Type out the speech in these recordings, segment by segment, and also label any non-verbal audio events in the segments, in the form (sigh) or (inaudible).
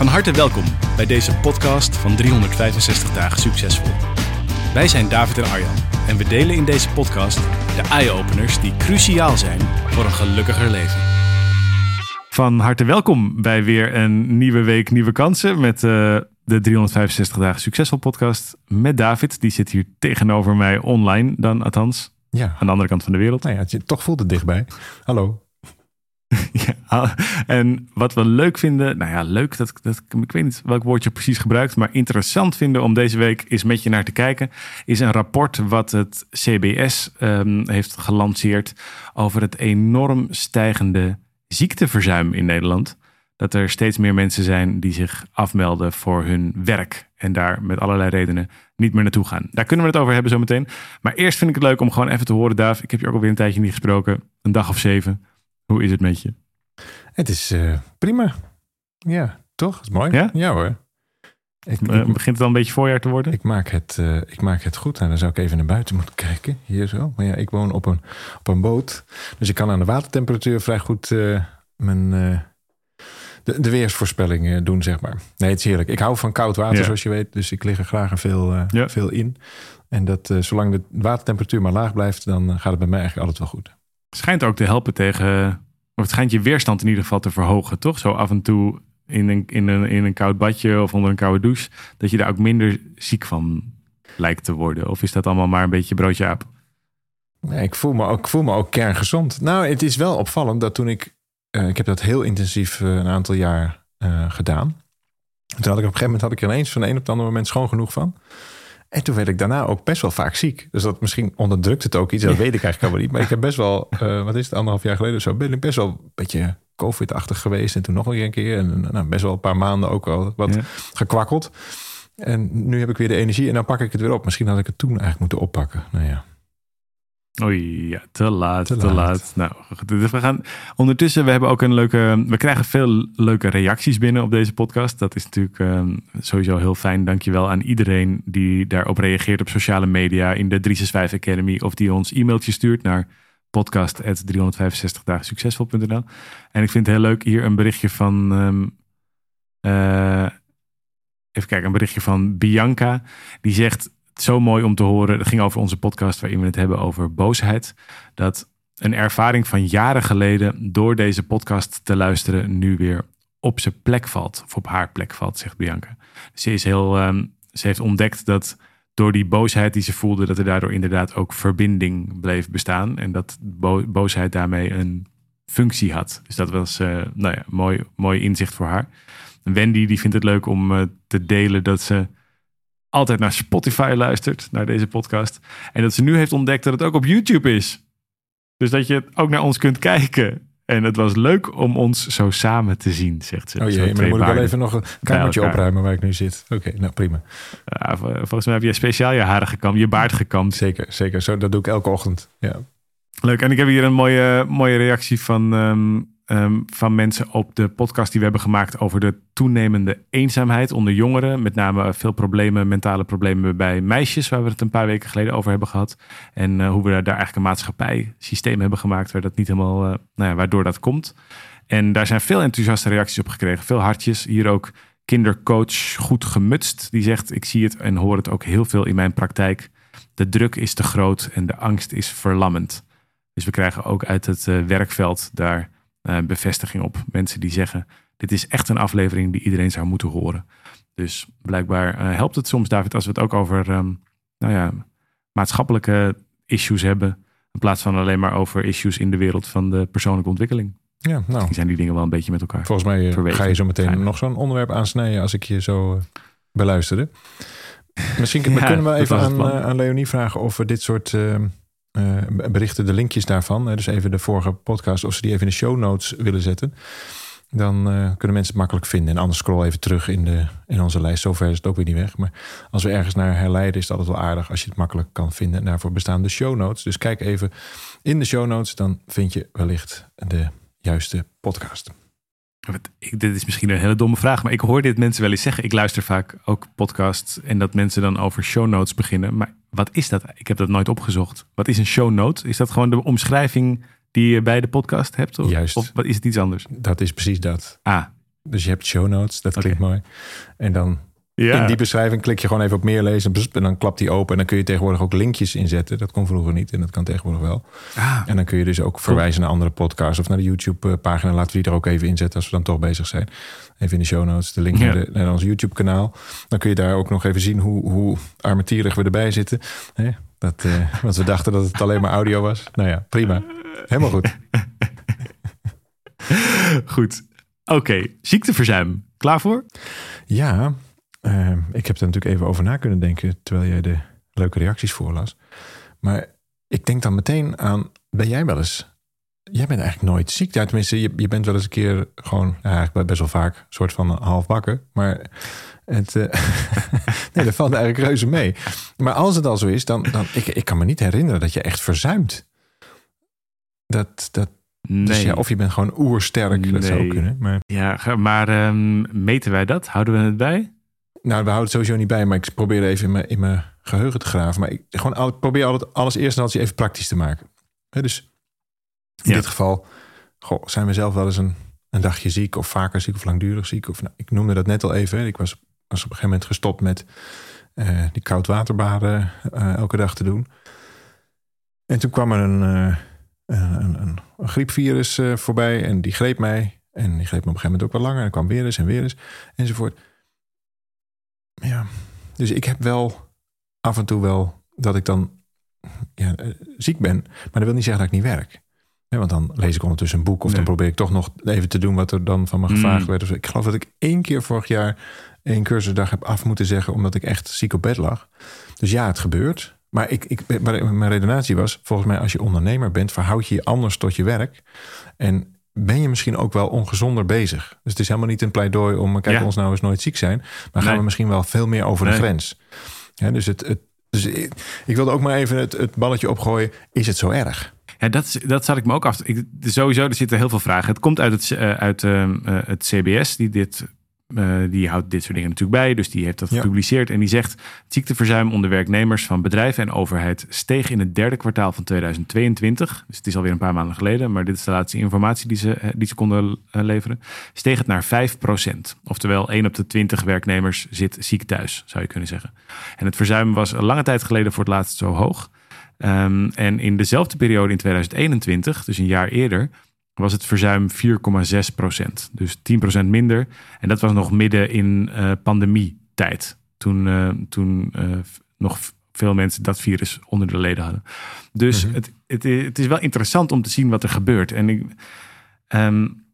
Van harte welkom bij deze podcast van 365 dagen succesvol. Wij zijn David en Arjan en we delen in deze podcast de eye-openers die cruciaal zijn voor een gelukkiger leven. Van harte welkom bij weer een nieuwe week, nieuwe kansen met uh, de 365 dagen succesvol podcast met David. Die zit hier tegenover mij online dan althans. Ja. Aan de andere kant van de wereld. Nou ja, het, toch voelt het dichtbij. Hallo. (laughs) ja, en wat we leuk vinden, nou ja, leuk, dat, dat, ik weet niet welk woord je precies gebruikt, maar interessant vinden om deze week eens met je naar te kijken, is een rapport wat het CBS um, heeft gelanceerd over het enorm stijgende ziekteverzuim in Nederland. Dat er steeds meer mensen zijn die zich afmelden voor hun werk en daar met allerlei redenen niet meer naartoe gaan. Daar kunnen we het over hebben zometeen. Maar eerst vind ik het leuk om gewoon even te horen, Daaf. Ik heb je ook alweer een tijdje niet gesproken, een dag of zeven. Hoe is het met je? Het is uh, prima. Ja, toch? Dat is mooi. Ja, ja hoor. Ik, uh, begint het al een beetje voorjaar te worden? Ik maak het, uh, ik maak het goed. En nou, dan zou ik even naar buiten moeten kijken. Hier zo. Maar ja, ik woon op een, op een boot. Dus ik kan aan de watertemperatuur vrij goed mijn, de, de weersvoorspelling doen, zeg maar. Nee, het is heerlijk. Ik hou van koud water, ja. zoals je weet. Dus ik lig er graag veel, ja. veel in. En dat zolang de watertemperatuur maar laag blijft, dan gaat het bij mij eigenlijk altijd wel goed schijnt ook te helpen tegen. Of het schijnt je weerstand in ieder geval te verhogen, toch? Zo af en toe in een, in een, in een koud badje of onder een koude douche. Dat je daar ook minder ziek van lijkt te worden. Of is dat allemaal maar een beetje broodje aap? Nee, ik voel me ook, voel me ook kerngezond. Nou, het is wel opvallend dat toen ik. Uh, ik heb dat heel intensief uh, een aantal jaar uh, gedaan. Toen had ik op een gegeven moment had ik er ineens van een op het andere moment schoon genoeg van. En toen werd ik daarna ook best wel vaak ziek. Dus dat misschien onderdrukt het ook iets. Dat weet ik eigenlijk helemaal niet. Maar ik heb best wel, uh, (laughs) wat is het, anderhalf jaar geleden of zo, ben ik best wel een beetje COVID-achtig geweest. En toen nog een keer. En nou, best wel een paar maanden ook al wat ja. gekwakkeld. En nu heb ik weer de energie en dan pak ik het weer op. Misschien had ik het toen eigenlijk moeten oppakken. Nou ja. Oei, ja, te laat, te, te laat. Nou, dus we gaan ondertussen. We hebben ook een leuke. We krijgen veel leuke reacties binnen op deze podcast. Dat is natuurlijk um, sowieso heel fijn. Dankjewel aan iedereen die daarop reageert op sociale media in de 365 Academy of die ons e-mailtje stuurt naar podcast@365 dagen succesvol.nl. En ik vind het heel leuk hier een berichtje van. Um, uh, even kijken, een berichtje van Bianca. Die zegt zo mooi om te horen. Het ging over onze podcast waarin we het hebben over boosheid. Dat een ervaring van jaren geleden door deze podcast te luisteren nu weer op zijn plek valt. Of op haar plek valt, zegt Bianca. Ze, is heel, um, ze heeft ontdekt dat door die boosheid die ze voelde, dat er daardoor inderdaad ook verbinding bleef bestaan. En dat bo boosheid daarmee een functie had. Dus dat was uh, nou ja, mooi, mooi inzicht voor haar. Wendy die vindt het leuk om uh, te delen dat ze altijd naar Spotify luistert, naar deze podcast. En dat ze nu heeft ontdekt dat het ook op YouTube is. Dus dat je ook naar ons kunt kijken. En het was leuk om ons zo samen te zien, zegt ze. Oh jee, maar dan moet ik wel even nog een kamertje opruimen waar ik nu zit. Oké, okay, nou prima. Ja, volgens mij heb je speciaal je haren gekamd, je baard gekamd. Zeker, zeker. Zo, dat doe ik elke ochtend. Ja. Leuk. En ik heb hier een mooie, mooie reactie van um, um, van mensen op de podcast die we hebben gemaakt over de toenemende eenzaamheid onder jongeren. Met name veel problemen, mentale problemen bij meisjes, waar we het een paar weken geleden over hebben gehad. En uh, hoe we daar eigenlijk een maatschappijsysteem hebben gemaakt waar dat niet helemaal, uh, nou ja, waardoor dat komt. En daar zijn veel enthousiaste reacties op gekregen, veel hartjes. Hier ook kindercoach Goed Gemutst, die zegt: Ik zie het en hoor het ook heel veel in mijn praktijk. De druk is te groot en de angst is verlammend. Dus we krijgen ook uit het uh, werkveld daar uh, bevestiging op. Mensen die zeggen: Dit is echt een aflevering die iedereen zou moeten horen. Dus blijkbaar uh, helpt het soms, David, als we het ook over um, nou ja, maatschappelijke issues hebben. In plaats van alleen maar over issues in de wereld van de persoonlijke ontwikkeling. Ja, nou. Misschien zijn die dingen wel een beetje met elkaar. Volgens mij verwegen. ga je zo meteen nog zo'n onderwerp aansnijden als ik je zo uh, beluisterde. Misschien (laughs) ja, kunnen we even aan, aan Leonie vragen of we dit soort uh, berichten, de linkjes daarvan. Dus even de vorige podcast, of ze die even in de show notes willen zetten. Dan eh, kunnen mensen het makkelijk vinden. En anders scroll even terug in, de, in onze lijst. Zover is het ook weer niet weg. Maar als we ergens naar herleiden, is het altijd wel aardig als je het makkelijk kan vinden. En daarvoor bestaan de show notes. Dus kijk even in de show notes. Dan vind je wellicht de juiste podcast. Ik, dit is misschien een hele domme vraag, maar ik hoor dit mensen wel eens zeggen. Ik luister vaak ook podcasts en dat mensen dan over show notes beginnen. Maar wat is dat? Ik heb dat nooit opgezocht. Wat is een show note? Is dat gewoon de omschrijving die je bij de podcast hebt? Of, Juist. Of wat is het iets anders? Dat is precies dat. Ah. Dus je hebt show notes, dat klinkt mooi. En dan ja. in die beschrijving klik je gewoon even op meer lezen. En dan klapt die open. En dan kun je tegenwoordig ook linkjes inzetten. Dat kon vroeger niet en dat kan tegenwoordig wel. Ah. En dan kun je dus ook verwijzen naar andere podcasts of naar de YouTube-pagina. Laten we die er ook even inzetten als we dan toch bezig zijn. Even in de show notes de link naar, de, naar, ons YouTube-kanaal. Dan kun je daar ook nog even zien hoe, hoe armetierig we erbij zitten. Dat, uh, want we dachten dat het alleen maar audio was. Nou ja, prima. Helemaal goed. (laughs) goed. Oké, ziekteverzuim. Klaar voor? Ja, uh, ik heb er natuurlijk even over na kunnen denken terwijl jij de leuke reacties voorlas. Maar ik denk dan meteen aan, ben jij wel eens... Jij bent eigenlijk nooit ziek. Ja, tenminste, je, je bent wel eens een keer gewoon, ja, eigenlijk best wel vaak, een soort van half bakken. Maar het, uh, (laughs) nee, dat valt eigenlijk reuze mee. Maar als het al zo is, dan, dan ik, ik kan me niet herinneren dat je echt verzuimt. Dat, dat, Nee. Dus ja, of je bent gewoon oersterk, dat nee. zou kunnen. Maar... Ja, maar um, meten wij dat? Houden we het bij? Nou, we houden het sowieso niet bij, maar ik probeer even in mijn, in mijn geheugen te graven. Maar ik gewoon al, probeer altijd alles eerst en alles even praktisch te maken. He, dus in ja. dit geval goh, zijn we zelf wel eens een, een dagje ziek of vaker ziek of langdurig ziek. Of, nou, ik noemde dat net al even. Ik was, was op een gegeven moment gestopt met uh, die koudwaterbaden uh, elke dag te doen. En toen kwam er een, uh, een, een, een griepvirus voorbij en die greep mij. En die greep me op een gegeven moment ook wel langer. En kwam weer eens en weer eens enzovoort. Ja, dus ik heb wel af en toe wel dat ik dan ja, ziek ben. Maar dat wil niet zeggen dat ik niet werk. Want dan lees ik ondertussen een boek of nee. dan probeer ik toch nog even te doen wat er dan van me gevraagd mm. werd. Ik geloof dat ik één keer vorig jaar één cursusdag heb af moeten zeggen omdat ik echt ziek op bed lag. Dus ja, het gebeurt. Maar ik, ik, mijn redenatie was, volgens mij als je ondernemer bent, verhoud je je anders tot je werk. En ben je misschien ook wel ongezonder bezig. Dus het is helemaal niet een pleidooi om, kijk, ja. ons nou eens nooit ziek zijn. Maar gaan nee. we misschien wel veel meer over nee. de grens. Ja, dus het, het, dus ik, ik wilde ook maar even het, het balletje opgooien. Is het zo erg? Ja, dat, dat zat ik me ook af. Ik, sowieso, er zitten heel veel vragen. Het komt uit het, uh, uit, uh, het CBS, die dit uh, die houdt dit soort dingen natuurlijk bij. Dus die heeft dat ja. gepubliceerd. En die zegt: het ziekteverzuim onder werknemers van bedrijven en overheid steeg in het derde kwartaal van 2022. Dus het is alweer een paar maanden geleden. Maar dit is de laatste informatie die ze, die ze konden uh, leveren. Steeg het naar 5% Oftewel, 1 op de 20 werknemers zit ziek thuis, zou je kunnen zeggen. En het verzuim was een lange tijd geleden voor het laatst zo hoog. Um, en in dezelfde periode in 2021, dus een jaar eerder was het verzuim 4,6 procent. Dus 10 procent minder. En dat was nog midden in uh, pandemietijd. Toen, uh, toen uh, nog veel mensen dat virus onder de leden hadden. Dus mm-hmm. het, het, het, is wel interessant om te zien wat er gebeurt. En ik, um,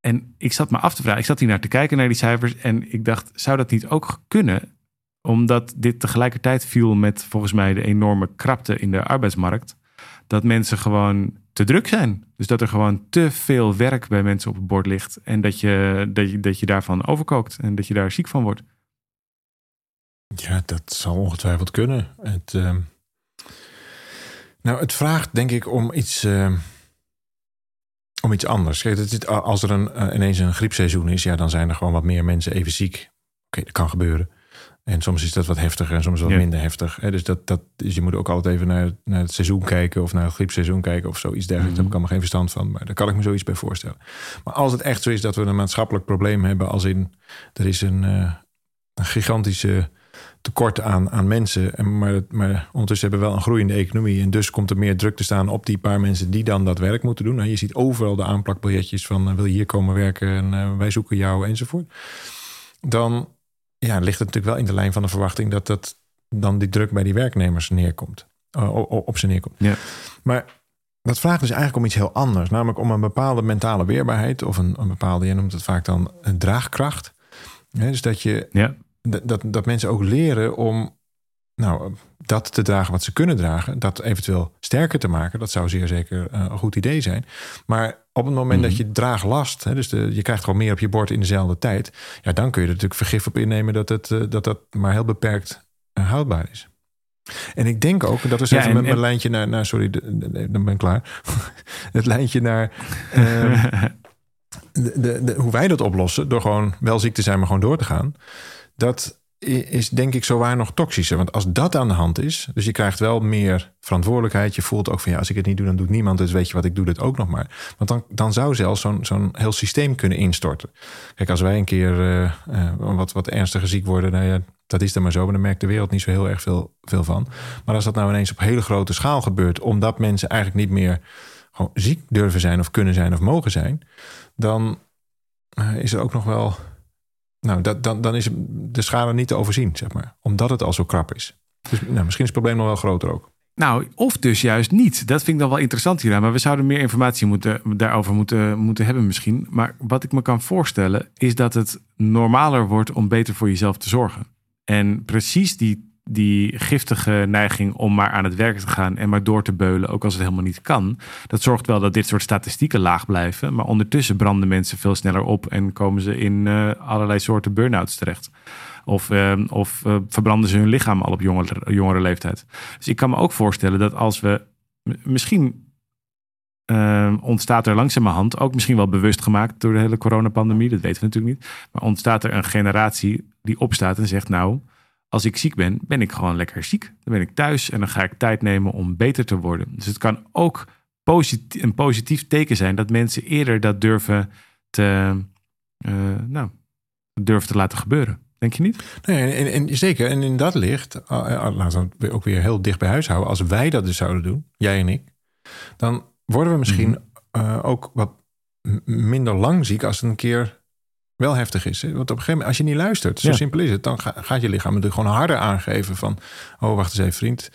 en ik zat me af te vragen, ik zat hier naar te kijken naar die cijfers. En ik dacht, zou dat niet ook kunnen? Omdat dit tegelijkertijd viel met volgens mij de enorme krapte in de arbeidsmarkt. Dat mensen gewoon te druk zijn. Dus dat er gewoon te veel werk bij mensen op het bord ligt. En dat je, dat je, dat je daarvan overkookt en dat je daar ziek van wordt. Ja, dat zal ongetwijfeld kunnen. Het, uh... Nou, het vraagt denk ik om iets, uh... om iets anders. Kijk, als er een, uh, ineens een griepseizoen is, ja, dan zijn er gewoon wat meer mensen even ziek. Oké, dat kan gebeuren. En soms is dat wat heftiger en soms wat ja. minder heftig. Dus, dat, dat, dus je moet ook altijd even naar, naar het seizoen kijken of naar het griepseizoen kijken of zoiets dergelijks. Mm-hmm. Daar heb ik allemaal geen verstand van, maar daar kan ik me zoiets bij voorstellen. Maar als het echt zo is dat we een maatschappelijk probleem hebben, als in er is een, uh, een gigantische tekort aan, aan mensen, en maar, maar ondertussen hebben we wel een groeiende economie en dus komt er meer druk te staan op die paar mensen die dan dat werk moeten doen. Nou, je ziet overal de aanplakbiljetjes van uh, wil je hier komen werken en uh, wij zoeken jou enzovoort. Dan ja, ligt het natuurlijk wel in de lijn van de verwachting dat dat dan die druk bij die werknemers neerkomt. Uh, op ze neerkomt. Ja. Maar dat vraagt dus eigenlijk om iets heel anders. Namelijk om een bepaalde mentale weerbaarheid. Of een, een bepaalde, je noemt het vaak dan een draagkracht. Dus dat je ja. dat, dat mensen ook leren om nou, dat te dragen wat ze kunnen dragen, dat eventueel sterker te maken, dat zou zeer zeker uh, een goed idee zijn. Maar op het moment dat mhm. je draaglast, hè, dus de, je krijgt gewoon meer op je bord in dezelfde tijd, ja, dan kun je er natuurlijk vergif op innemen dat het, uh, dat, dat maar heel beperkt uh, houdbaar is. En ik denk ook, dat is even met mijn lijntje naar, naar sorry, dan ben ik klaar. (laughs) het lijntje naar ehm, (laughs) de, de, hoe wij dat oplossen, door gewoon wel ziek te zijn, maar gewoon door te gaan. Dat is denk ik zo waar nog toxischer. Want als dat aan de hand is, dus je krijgt wel meer verantwoordelijkheid. Je voelt ook van ja, als ik het niet doe, dan doet niemand. Dus weet je wat, ik doe dit ook nog maar. Want dan, dan zou zelfs zo'n zo'n heel systeem kunnen instorten. Kijk, als wij een keer uh, uh, wat, wat ernstiger ziek worden, nou ja, dat is er maar zo. Maar dan merkt de wereld niet zo heel erg veel, veel van. Maar als dat nou ineens op hele grote schaal gebeurt, omdat mensen eigenlijk niet meer gewoon ziek durven zijn of kunnen zijn of mogen zijn, dan uh, is er ook nog wel nou, dat, dan, dan is de schade niet te overzien, zeg maar. Omdat het al zo krap is. Dus nou, misschien is het probleem nog wel groter ook. Nou, of dus juist niet. Dat vind ik dan wel interessant hieraan. Maar we zouden meer informatie moeten, daarover moeten, moeten hebben misschien. Maar wat ik me kan voorstellen is dat het normaler wordt om beter voor jezelf te zorgen. En precies die die giftige neiging om maar aan het werk te gaan en maar door te beulen, ook als het helemaal niet kan. Dat zorgt wel dat dit soort statistieken laag blijven. Maar ondertussen branden mensen veel sneller op en komen ze in uh, allerlei soorten burn-outs terecht. Of, uh, of uh, verbranden ze hun lichaam al op jongere, jongere leeftijd. Dus ik kan me ook voorstellen dat als we misschien ontstaat er langzamerhand, ook misschien wel bewust gemaakt door de hele coronapandemie, dat weten we natuurlijk niet. Maar ontstaat er een generatie die opstaat en zegt: Nou, als ik ziek ben, ben ik gewoon lekker ziek. Dan ben ik thuis en dan ga ik tijd nemen om beter te worden. Dus het kan ook positief, een positief teken zijn dat mensen eerder dat durven te, uh, nou, durven te laten gebeuren. Denk je niet? Nee, en, en, zeker. En in dat licht, uh, laten we ook weer heel dicht bij huis houden. Als wij dat dus zouden doen, jij en ik, dan worden we misschien mhm. ook wat minder lang ziek als het een keer wel heftig is. Want op een gegeven moment, als je niet luistert, zo simpel is het, dan gaat je lichaam natuurlijk gewoon harder aangeven van, oh wacht eens even vriend,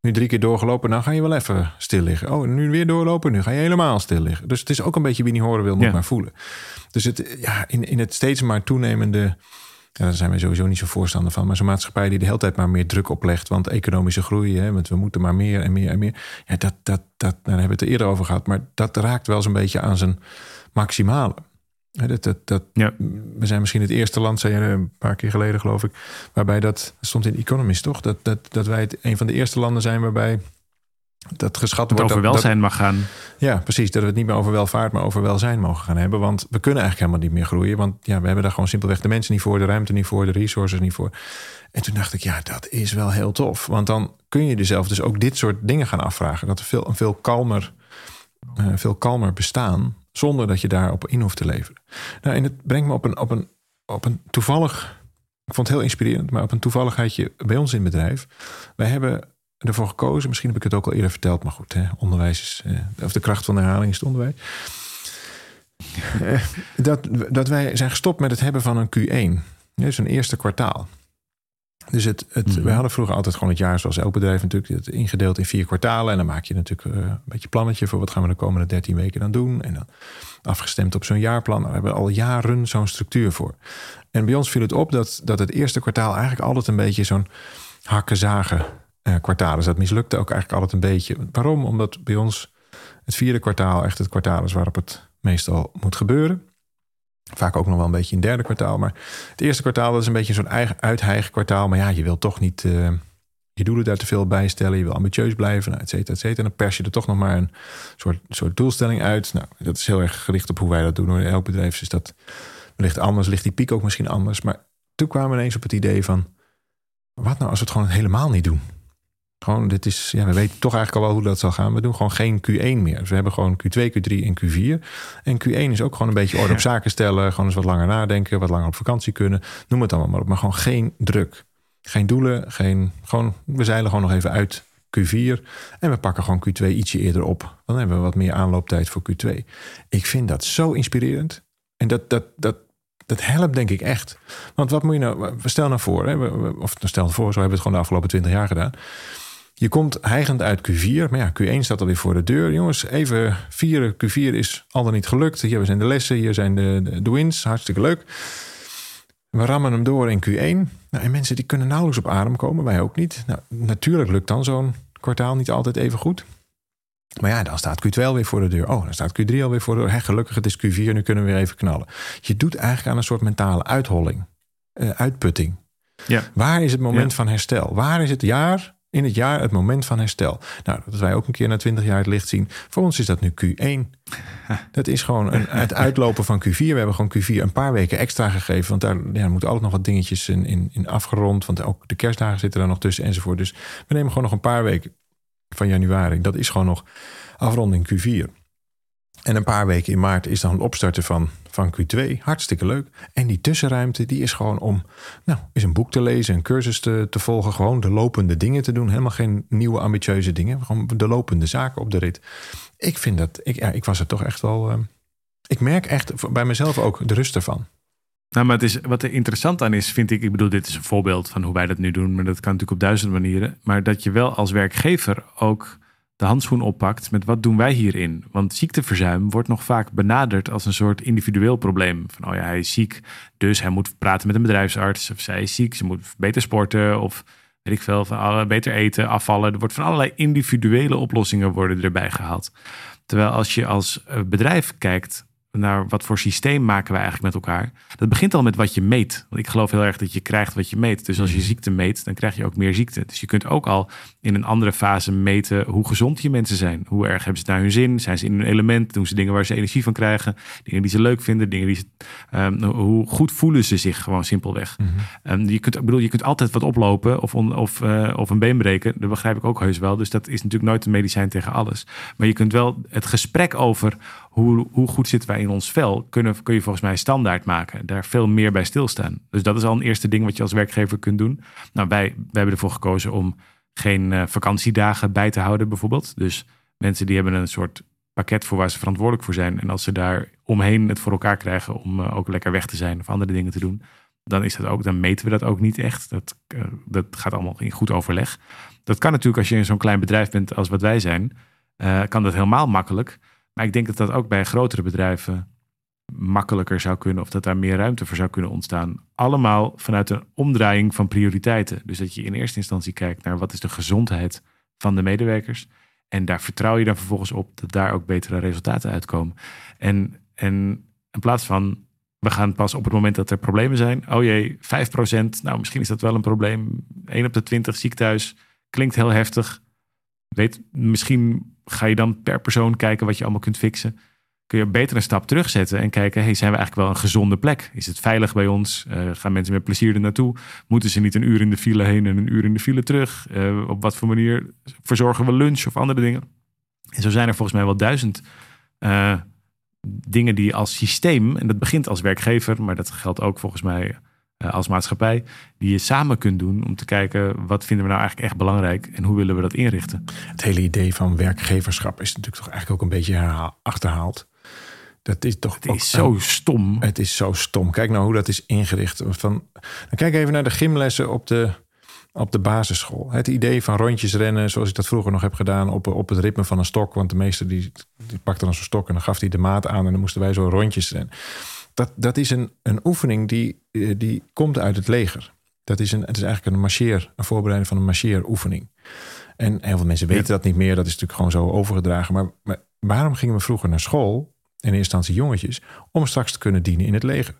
nu drie keer doorgelopen, dan ga je wel even stil liggen. Oh, nu weer doorlopen, nu ga je helemaal stil liggen. Dus het is ook een beetje wie niet horen wil, moet maar voelen. Dus het, ja, in, in het steeds maar toenemende, ja, daar zijn we sowieso niet zo voorstander van, maar zo'n maatschappij die de hele tijd maar meer druk oplegt, want economische groei, hè, want we moeten maar meer en meer en meer. Ja, dat, dat, dat, nou, daar hebben we het er eerder over gehad, maar dat raakt wel zo'n beetje aan zijn maximale. Dat, dat, dat, ja. We zijn misschien het eerste land, zei je een paar keer geleden geloof ik, waarbij dat, stond in Economist toch, dat, dat, dat wij het, een van de eerste landen zijn waarbij dat geschat wordt. over welzijn mag gaan. Ja, precies. Dat we het niet meer over welvaart, maar over welzijn mogen gaan hebben. Want we kunnen eigenlijk helemaal niet meer groeien. Want ja, we hebben daar gewoon simpelweg de mensen niet voor, de ruimte niet voor, de resources niet voor. En toen dacht ik, ja, dat is wel heel tof. Want dan kun je jezelf dus ook dit soort dingen gaan afvragen. Dat er veel, een veel kalmer, uh, veel kalmer bestaan zonder dat je daarop in hoeft te leveren. Nou, en het brengt me op een, op een, op een toevallig. Ik vond het heel inspirerend, maar op een toevalligheidje bij ons in het bedrijf. Wij hebben ervoor gekozen, misschien heb ik het ook al eerder verteld, maar goed, hè, onderwijs is, eh, of de kracht van de herhaling is het onderwijs. (laughs) Eh, dat, dat wij zijn gestopt met het hebben van een Q1, dus een eerste kwartaal. Dus het, het, mm We hadden vroeger altijd gewoon het jaar, zoals elk bedrijf natuurlijk, het ingedeeld in vier kwartalen. En dan maak je natuurlijk uh, een beetje plannetje voor wat gaan we de komende 13 weken dan doen. En dan afgestemd op zo'n jaarplan. Nou, we hebben al jaren zo'n structuur voor. En bij ons viel het op dat, dat het eerste kwartaal eigenlijk altijd een beetje zo'n hakken-zagen uh, kwartaal is. Dat mislukte ook eigenlijk altijd een beetje. Waarom? Omdat bij ons het vierde kwartaal echt het kwartaal is waarop het meestal moet gebeuren. Vaak ook nog wel een beetje in het derde kwartaal. Maar het eerste kwartaal dat is een beetje zo'n eigen uitheigen kwartaal. Maar ja, je wil toch niet uh, je doelen daar te veel bij stellen. Je wil ambitieus blijven, nou, et cetera, et cetera. En dan pers je er toch nog maar een soort, soort doelstelling uit. Nou, dat is heel erg gericht op hoe wij dat doen. In elk bedrijf is dat wellicht anders. Ligt die piek ook misschien anders. Maar toen kwamen we ineens op het idee van... wat nou als we het gewoon helemaal niet doen? Gewoon, dit is, ja, we weten toch eigenlijk al wel hoe dat zal gaan. We doen gewoon geen Q1 meer. Dus we hebben gewoon Q2, Q3 en Q4. En Q1 is ook gewoon een beetje orde op zaken stellen. Gewoon eens wat langer nadenken, wat langer op vakantie kunnen. Noem het allemaal maar op. Maar gewoon geen druk. Geen doelen, geen, gewoon, we zeilen gewoon nog even uit Q4. En we pakken gewoon Q2 ietsje eerder op. Dan hebben we wat meer aanlooptijd voor Q2. Ik vind dat zo inspirerend. En dat, dat, dat, dat helpt denk ik echt. Want wat moet je nou... Stel nou voor, hè, of stel voor, zo hebben we het gewoon de afgelopen 20 jaar gedaan. Je komt heigend uit Q4, maar ja, Q1 staat alweer voor de deur. Jongens, even vieren. Q4 is al dan niet gelukt. Hier zijn de lessen, hier zijn de, de, wins. Hartstikke leuk. We rammen hem door in Q1. Nou, en mensen die kunnen nauwelijks op adem komen, wij ook niet. Nou, natuurlijk lukt dan zo'n kwartaal niet altijd even goed. Maar ja, dan staat Q2 alweer voor de deur. Oh, dan staat Q3 alweer voor de deur. gelukkig, het is Q4, nu kunnen we weer even knallen. Je doet eigenlijk aan een soort mentale uitholling, uh, uitputting. Ja. Waar is het moment van herstel? Waar is het jaar, in het jaar, het moment van herstel? Nou, dat wij ook een keer na 20 jaar het licht zien. Voor ons is dat nu Q1. Dat is gewoon een, het uitlopen van Q4. We hebben gewoon Q4 een paar weken extra gegeven. Want daar ja, moeten altijd nog wat dingetjes in, in, in afgerond. Want ook de kerstdagen zitten er nog tussen enzovoort. Dus we nemen gewoon nog een paar weken van januari. Dat is gewoon nog afronding Q4. En een paar weken in maart is dan het opstarten van, van Q2. Hartstikke leuk. En die tussenruimte die is gewoon om nou, is een boek te lezen, een cursus te, te volgen. Gewoon de lopende dingen te doen. Helemaal geen nieuwe ambitieuze dingen. Gewoon de lopende zaken op de rit. Ik vind dat, ik, ja, ik was er toch echt wel... Uh, ik merk echt bij mezelf ook de rust ervan. Nou, maar het is, wat er interessant aan is, vind ik, ik bedoel, dit is een voorbeeld van hoe wij dat nu doen, maar dat kan natuurlijk op duizend manieren. Maar dat je wel als werkgever ook de handschoen oppakt met wat doen wij hierin? Want ziekteverzuim wordt nog vaak benaderd als een soort individueel probleem. Van oh ja, hij is ziek, dus hij moet praten met een bedrijfsarts. Of zij is ziek, ze moet beter sporten of weet ik veel, van alle, beter eten, afvallen. Er wordt van allerlei individuele oplossingen worden erbij gehaald. Terwijl als je als eh, bedrijf kijkt naar wat voor systeem maken we eigenlijk met elkaar. Dat begint al met wat je meet. Want ik geloof heel erg dat je krijgt wat je meet. Dus als je mhm. ziekte meet, dan krijg je ook meer ziekte. Dus je kunt ook al in een andere fase meten hoe gezond je mensen zijn. Hoe erg hebben ze naar hun zin? Zijn ze in hun element? Doen ze dingen waar ze energie van krijgen? Dingen die ze leuk vinden? Dingen die ze, um, hoe goed voelen ze zich gewoon simpelweg? Mm je, kunt, ik bedoel, je kunt altijd wat oplopen of, of, uh, of een been breken. Dat begrijp ik ook heus wel. Dus dat is natuurlijk nooit een medicijn tegen alles. Maar je kunt wel het gesprek over hoe, hoe goed zitten wij in ons vel, kunnen, kun je volgens mij standaard maken. Daar veel meer bij stilstaan. Dus dat is al een eerste ding wat je als werkgever kunt doen. Nou, wij, wij hebben ervoor gekozen om geen uh, vakantiedagen bij te houden, bijvoorbeeld. Dus mensen die hebben een soort pakket voor waar ze verantwoordelijk voor zijn. En als ze daar omheen het voor elkaar krijgen om uh, ook lekker weg te zijn of andere dingen te doen, dan is dat ook, dan meten we dat ook niet echt. Dat, uh, dat gaat allemaal in goed overleg. Dat kan natuurlijk als je in zo'n klein bedrijf bent als wat wij zijn, kan dat helemaal makkelijk. Maar ik denk dat dat ook bij grotere bedrijven makkelijker zou kunnen of dat daar meer ruimte voor zou kunnen ontstaan. Allemaal vanuit een omdraaiing van prioriteiten. Dus dat je in eerste instantie kijkt naar wat is de gezondheid van de medewerkers. En daar vertrouw je dan vervolgens op dat daar ook betere resultaten uitkomen. En, en in plaats van we gaan pas op het moment dat er problemen zijn. Oh jee, 5%. Nou, misschien is dat wel een probleem. 1 op de 20 ziek thuis. Klinkt heel heftig. Weet, misschien ga je dan per persoon kijken wat je allemaal kunt fixen. Kun je beter een stap terugzetten en kijken: hey, zijn we eigenlijk wel een gezonde plek? Is het veilig bij ons? Uh, gaan mensen met plezier er naartoe? Moeten ze niet een uur in de file heen en een uur in de file terug? Uh, op wat voor manier verzorgen we lunch of andere dingen? En zo zijn er volgens mij wel duizend uh, dingen die als systeem, en dat begint als werkgever, maar dat geldt ook volgens mij eh, als maatschappij, die je samen kunt doen om te kijken wat vinden we nou eigenlijk echt belangrijk en hoe willen we dat inrichten. Het hele idee van werkgeverschap is natuurlijk toch eigenlijk ook een beetje achterhaald. Dat is toch het is zo stom. Het is zo stom. Kijk nou hoe dat is ingericht. Van, dan kijk even naar de gymlessen op de, op de basisschool. Het idee van rondjes rennen, zoals ik dat vroeger nog heb gedaan, op, op het ritme van een stok. Want de meester die, die pakte dan zo'n stok en dan gaf hij de maat aan en dan moesten wij zo rondjes rennen dat, dat is een, een oefening die, eh, die komt uit het leger. Dat is een, het is eigenlijk een marcheer, een voorbereiding van een marcheeroefening. En heel veel mensen weten dat niet meer. Dat is natuurlijk gewoon zo overgedragen. Maar, maar waarom gingen we vroeger naar school? In eerste instantie jongetjes, om straks te kunnen dienen in het leger.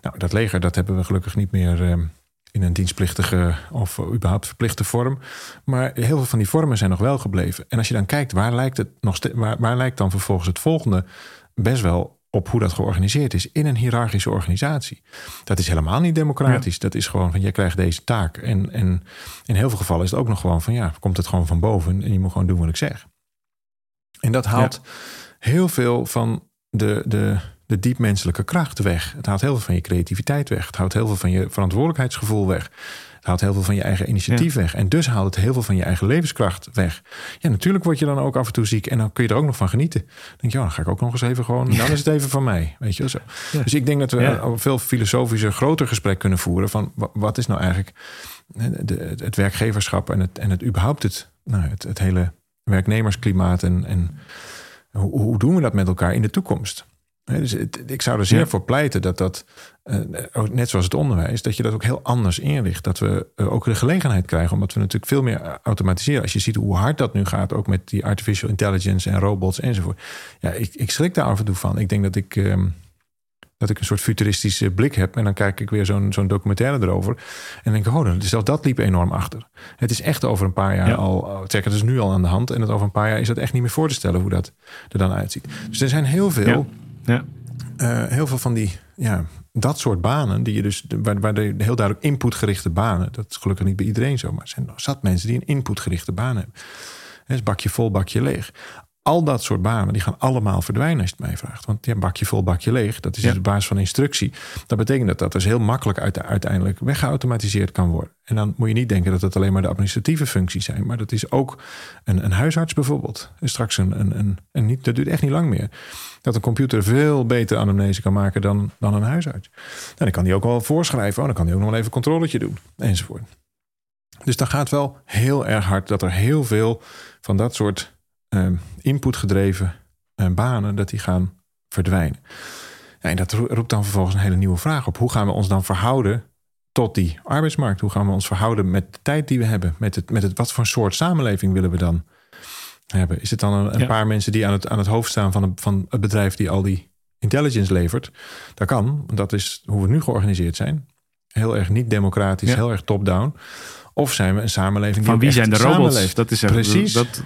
Nou, dat leger, dat hebben we gelukkig niet meer ehm, in een dienstplichtige of überhaupt verplichte vorm. Maar heel veel van die vormen zijn nog wel gebleven. En als je dan kijkt, waar lijkt, het nog waar, waar lijkt dan vervolgens het volgende best wel op hoe dat georganiseerd is in een hiërarchische organisatie. Dat is helemaal niet democratisch. Dat is gewoon van jij krijgt deze taak. En, en in heel veel gevallen is het ook nog gewoon van ja, komt het gewoon van boven en je moet gewoon doen wat ik zeg. En dat haalt heel veel van de, de, de diepmenselijke kracht weg. Het haalt heel veel van je creativiteit weg. Het houdt heel veel van je verantwoordelijkheidsgevoel weg. Haalt heel veel van je eigen initiatief weg. En dus haalt het heel veel van je eigen levenskracht weg. Ja, natuurlijk word je dan ook af en toe ziek. En dan kun je er ook nog van genieten. Dan denk je, ja, dan ga ik ook nog eens even gewoon... Dan is het even van mij. Weet je zo. Dus ik denk dat we ja. veel filosofische, groter gesprek kunnen voeren... van wat is nou eigenlijk de, het werkgeverschap... en het, en het überhaupt het, nou, het, het hele werknemersklimaat... en, en hoe, hoe doen we dat met elkaar in de toekomst? Dus ik zou er zeer voor pleiten dat dat, uh, net zoals het onderwijs, dat je dat ook heel anders inricht. Dat we uh, ook de gelegenheid krijgen, omdat we natuurlijk veel meer automatiseren. Als je ziet hoe hard dat nu gaat, ook met die artificial intelligence en robots enzovoort. Ja, ik, ik schrik daar af en toe van. Ik denk dat ik. Uh, dat ik een soort futuristische blik heb. En dan kijk ik weer zo'n zo'n documentaire erover. En denk ik, oh, zelfs dat liep enorm achter. Het is echt over een paar jaar ja. al... Check, het is nu al aan de hand. En dat over een paar jaar is dat echt niet meer voor te stellen... hoe dat er dan uitziet. Dus er zijn heel veel... Ja. Uh, heel veel van die... Ja, dat soort banen, die je dus, waar, waar heel duidelijk inputgerichte banen, dat is gelukkig niet bij iedereen zo, maar er zijn zat mensen die een inputgerichte baan hebben. Dus bakje vol, bakje leeg al dat soort banen die gaan allemaal verdwijnen als je het mij vraagt. Want ja, bakje vol, bakje leeg, dat is ja. de basis van instructie. Dat betekent dat dat dus heel makkelijk uit, uiteindelijk weggeautomatiseerd kan worden. En dan moet je niet denken dat het alleen maar de administratieve functies zijn. Maar dat is ook een, een huisarts bijvoorbeeld. En straks een, een, een, een niet, dat duurt echt niet lang meer. Dat een computer veel beter anamnese kan maken dan, dan een huisarts. En dan kan die ook wel voorschrijven. Oh, dan kan hij ook nog wel even een controletje doen. Enzovoort. Dus dan gaat wel heel erg hard dat er heel veel van dat soort inputgedreven uh, banen, dat die gaan verdwijnen. En dat roept dan vervolgens een hele nieuwe vraag op. Hoe gaan we ons dan verhouden tot die arbeidsmarkt? Hoe gaan we ons verhouden met de tijd die we hebben? Met het, met het, wat voor soort samenleving willen we dan hebben? Is het dan een, een paar mensen die aan het, aan het hoofd staan van, een, van het bedrijf die al die intelligence levert? Dat kan, dat is hoe we nu georganiseerd zijn. Heel erg niet democratisch, heel erg top-down. Of zijn we een samenleving van wie zijn de robots? Dat is precies. Dat,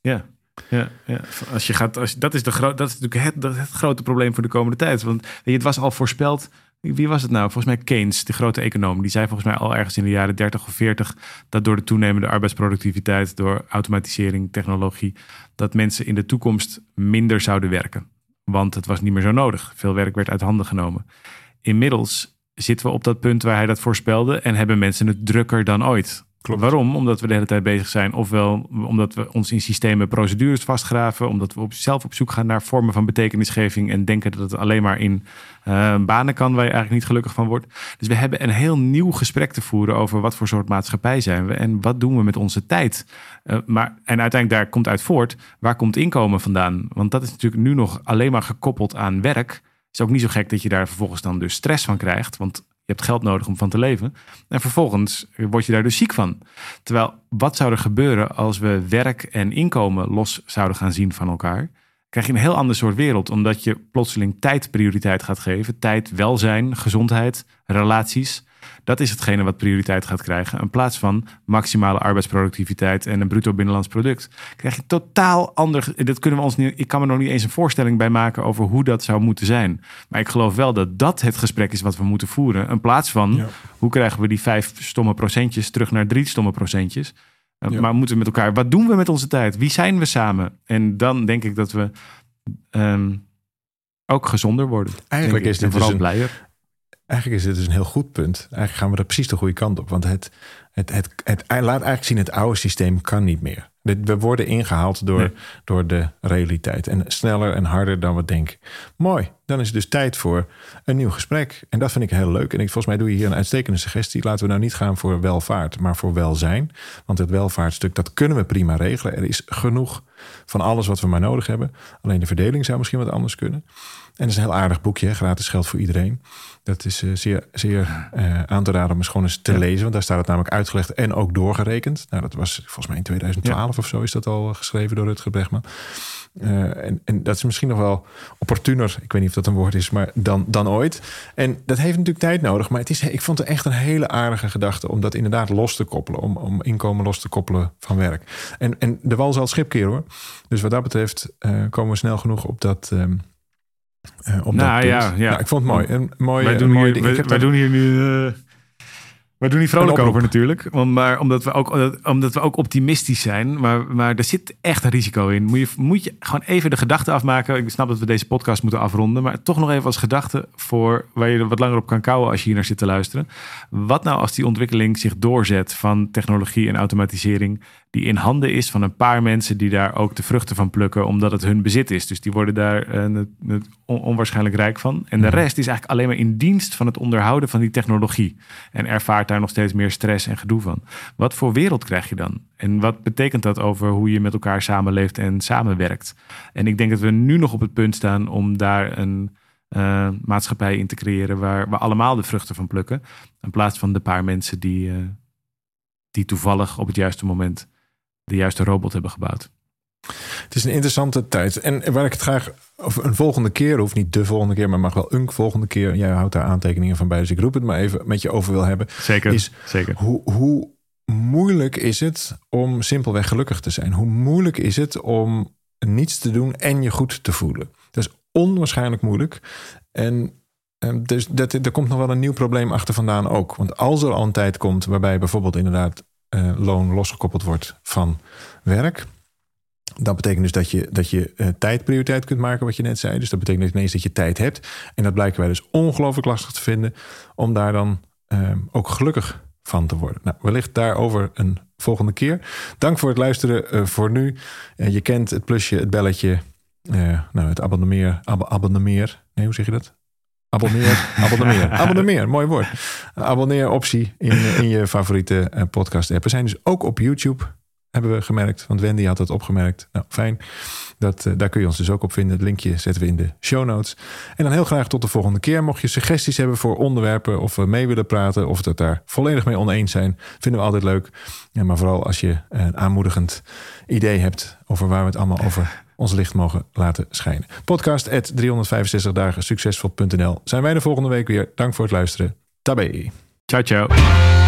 ja. Ja, ja. Als je gaat, als, dat, is de dat is natuurlijk het, het grote probleem voor de komende tijd. Want je, het was al voorspeld. Wie was het nou? Volgens mij Keynes, de grote econoom. Die zei volgens mij al ergens in de jaren 30 of 40 dat door de toenemende arbeidsproductiviteit, door automatisering, technologie, dat mensen in de toekomst minder zouden werken. Want het was niet meer zo nodig. Veel werk werd uit handen genomen. Inmiddels zitten we op dat punt waar hij dat voorspelde en hebben mensen het drukker dan ooit. Waarom? Omdat we de hele tijd bezig zijn. Ofwel omdat we ons in systemen procedures vastgraven. Omdat we op, zelf op zoek gaan naar vormen van betekenisgeving. En denken dat het alleen maar in uh, banen kan waar je eigenlijk niet gelukkig van wordt. Dus we hebben een heel nieuw gesprek te voeren over wat voor soort maatschappij zijn we. En wat doen we met onze tijd. Uh, maar, en uiteindelijk daar komt uit voort. Waar komt inkomen vandaan? Want dat is natuurlijk nu nog alleen maar gekoppeld aan werk. Het is ook niet zo gek dat je daar vervolgens dan dus stress van krijgt. Want je hebt geld nodig om van te leven. En vervolgens word je daar dus ziek van. Terwijl, wat zou er gebeuren als we werk en inkomen los zouden gaan zien van elkaar? Krijg je een heel ander soort wereld, omdat je plotseling tijd prioriteit gaat geven. Tijd, welzijn, gezondheid, relaties. Dat is hetgene wat prioriteit gaat krijgen. In plaats van maximale arbeidsproductiviteit en een bruto binnenlands product. Krijg je totaal ander. Dat kunnen we ons niet. Ik kan me nog niet eens een voorstelling bij maken over hoe dat zou moeten zijn. Maar ik geloof wel dat dat het gesprek is wat we moeten voeren. In plaats van hoe krijgen we die vijf stomme procentjes terug naar drie stomme procentjes. Eh, maar moeten we met elkaar. Wat doen we met onze tijd? Wie zijn we samen? En dan denk ik dat we. Um, ook gezonder worden. Eigenlijk is dit vooral dus blijer. Eigenlijk is dit dus een heel goed punt. Eigenlijk gaan we er precies de goede kant op. Want het, het, het, het, laat eigenlijk zien, het oude systeem kan niet meer. We worden ingehaald door, door de realiteit. En sneller en harder dan we denken. Mooi, dan is het dus tijd voor een nieuw gesprek. En dat vind ik heel leuk. En ik, volgens mij doe je hier een uitstekende suggestie. Laten we nou niet gaan voor welvaart, maar voor welzijn. Want het welvaartstuk, dat kunnen we prima regelen. Er is genoeg van alles wat we maar nodig hebben. Alleen de verdeling zou misschien wat anders kunnen. En het is een heel aardig boekje, gratis geld voor iedereen. Dat is uh, zeer, zeer uh, aan te raden om eens gewoon eens te lezen. Want daar staat het namelijk uitgelegd en ook doorgerekend. Nou, dat was volgens mij in 2012 of zo is dat al geschreven door Rutger Bregman. Uh, en, en, dat is misschien nog wel opportuner, ik weet niet of dat een woord is, maar dan, dan ooit. En dat heeft natuurlijk tijd nodig. Maar het is, ik vond het echt een hele aardige gedachte om dat inderdaad los te koppelen. Om, om inkomen los te koppelen van werk. En, en de wal zal het schip keren hoor. Dus wat dat betreft komen we snel genoeg op dat... Um, uh, op nou, ja, ja. Nou, ik vond het mooi. Een mooi wij doen, hier, wij, doen hier nu... Wij doen hier vrolijk over natuurlijk. Want, maar omdat we, ook, omdat we ook optimistisch zijn. Maar, maar er zit echt een risico in. Moet je, moet je gewoon even de gedachte afmaken. Ik snap dat we deze podcast moeten afronden. Maar toch nog even als gedachte voor waar je er wat langer op kan kouwen als je hier naar zit te luisteren. Wat nou als die ontwikkeling zich doorzet van technologie en automatisering die in handen is van een paar mensen die daar ook de vruchten van plukken, omdat het hun bezit is. Dus die worden daar uh, onwaarschijnlijk rijk van. En de mhm. rest is eigenlijk alleen maar in dienst van het onderhouden van die technologie. En ervaart daar nog steeds meer stress en gedoe van. Wat voor wereld krijg je dan? En wat betekent dat over hoe je met elkaar samenleeft en samenwerkt? En ik denk dat we nu nog op het punt staan om daar een uh, maatschappij in te creëren waar we allemaal de vruchten van plukken. In plaats van de paar mensen die, uh, die toevallig op het juiste moment de juiste robot hebben gebouwd. Het is een interessante tijd. En waar ik het graag of een volgende keer, of niet de volgende keer, maar mag wel een volgende keer. Jij houdt daar aantekeningen van bij, dus ik roep het maar even met je over wil hebben. Zeker. Is zeker. Hoe, hoe moeilijk is het om simpelweg gelukkig te zijn? Hoe moeilijk is het om niets te doen en je goed te voelen? Dat is onwaarschijnlijk moeilijk. En dus dat, er komt nog wel een nieuw probleem achter vandaan ook. Want als er al een tijd komt waarbij bijvoorbeeld inderdaad uh, loon losgekoppeld wordt van werk. Dat betekent dus dat je, dat je uh, tijd prioriteit kunt maken, wat je net zei. Dus dat betekent ineens dat je tijd hebt. En dat blijken wij dus ongelooflijk lastig te vinden om daar dan uh, ook gelukkig van te worden. Nou, wellicht daarover een volgende keer. Dank voor het luisteren voor nu. je kent het plusje, het belletje, nou, het abonneer, ab abonneer. Nee, hoe zeg je dat? Abonneer, (laughs) abonneer, abonneer, mooi woord. Abonneer optie in, in je favoriete eh, podcast app. We zijn dus ook op YouTube, hebben we gemerkt. Want Wendy had het opgemerkt. Nou, fijn. Dat, uh, daar kun je ons dus ook op vinden. Het linkje zetten we in de show notes. En dan heel graag tot de volgende keer. Mocht je suggesties hebben voor onderwerpen of we mee willen praten... of het daar volledig mee oneens zijn, vinden we altijd leuk. Ja, maar vooral als je een aanmoedigend idee hebt... over waar we het allemaal over ons licht mogen laten schijnen. Podcast at 365 dagen succesvol.nl. Zijn wij de volgende week weer. Dank voor het luisteren. Tabé. Ciao, ciao.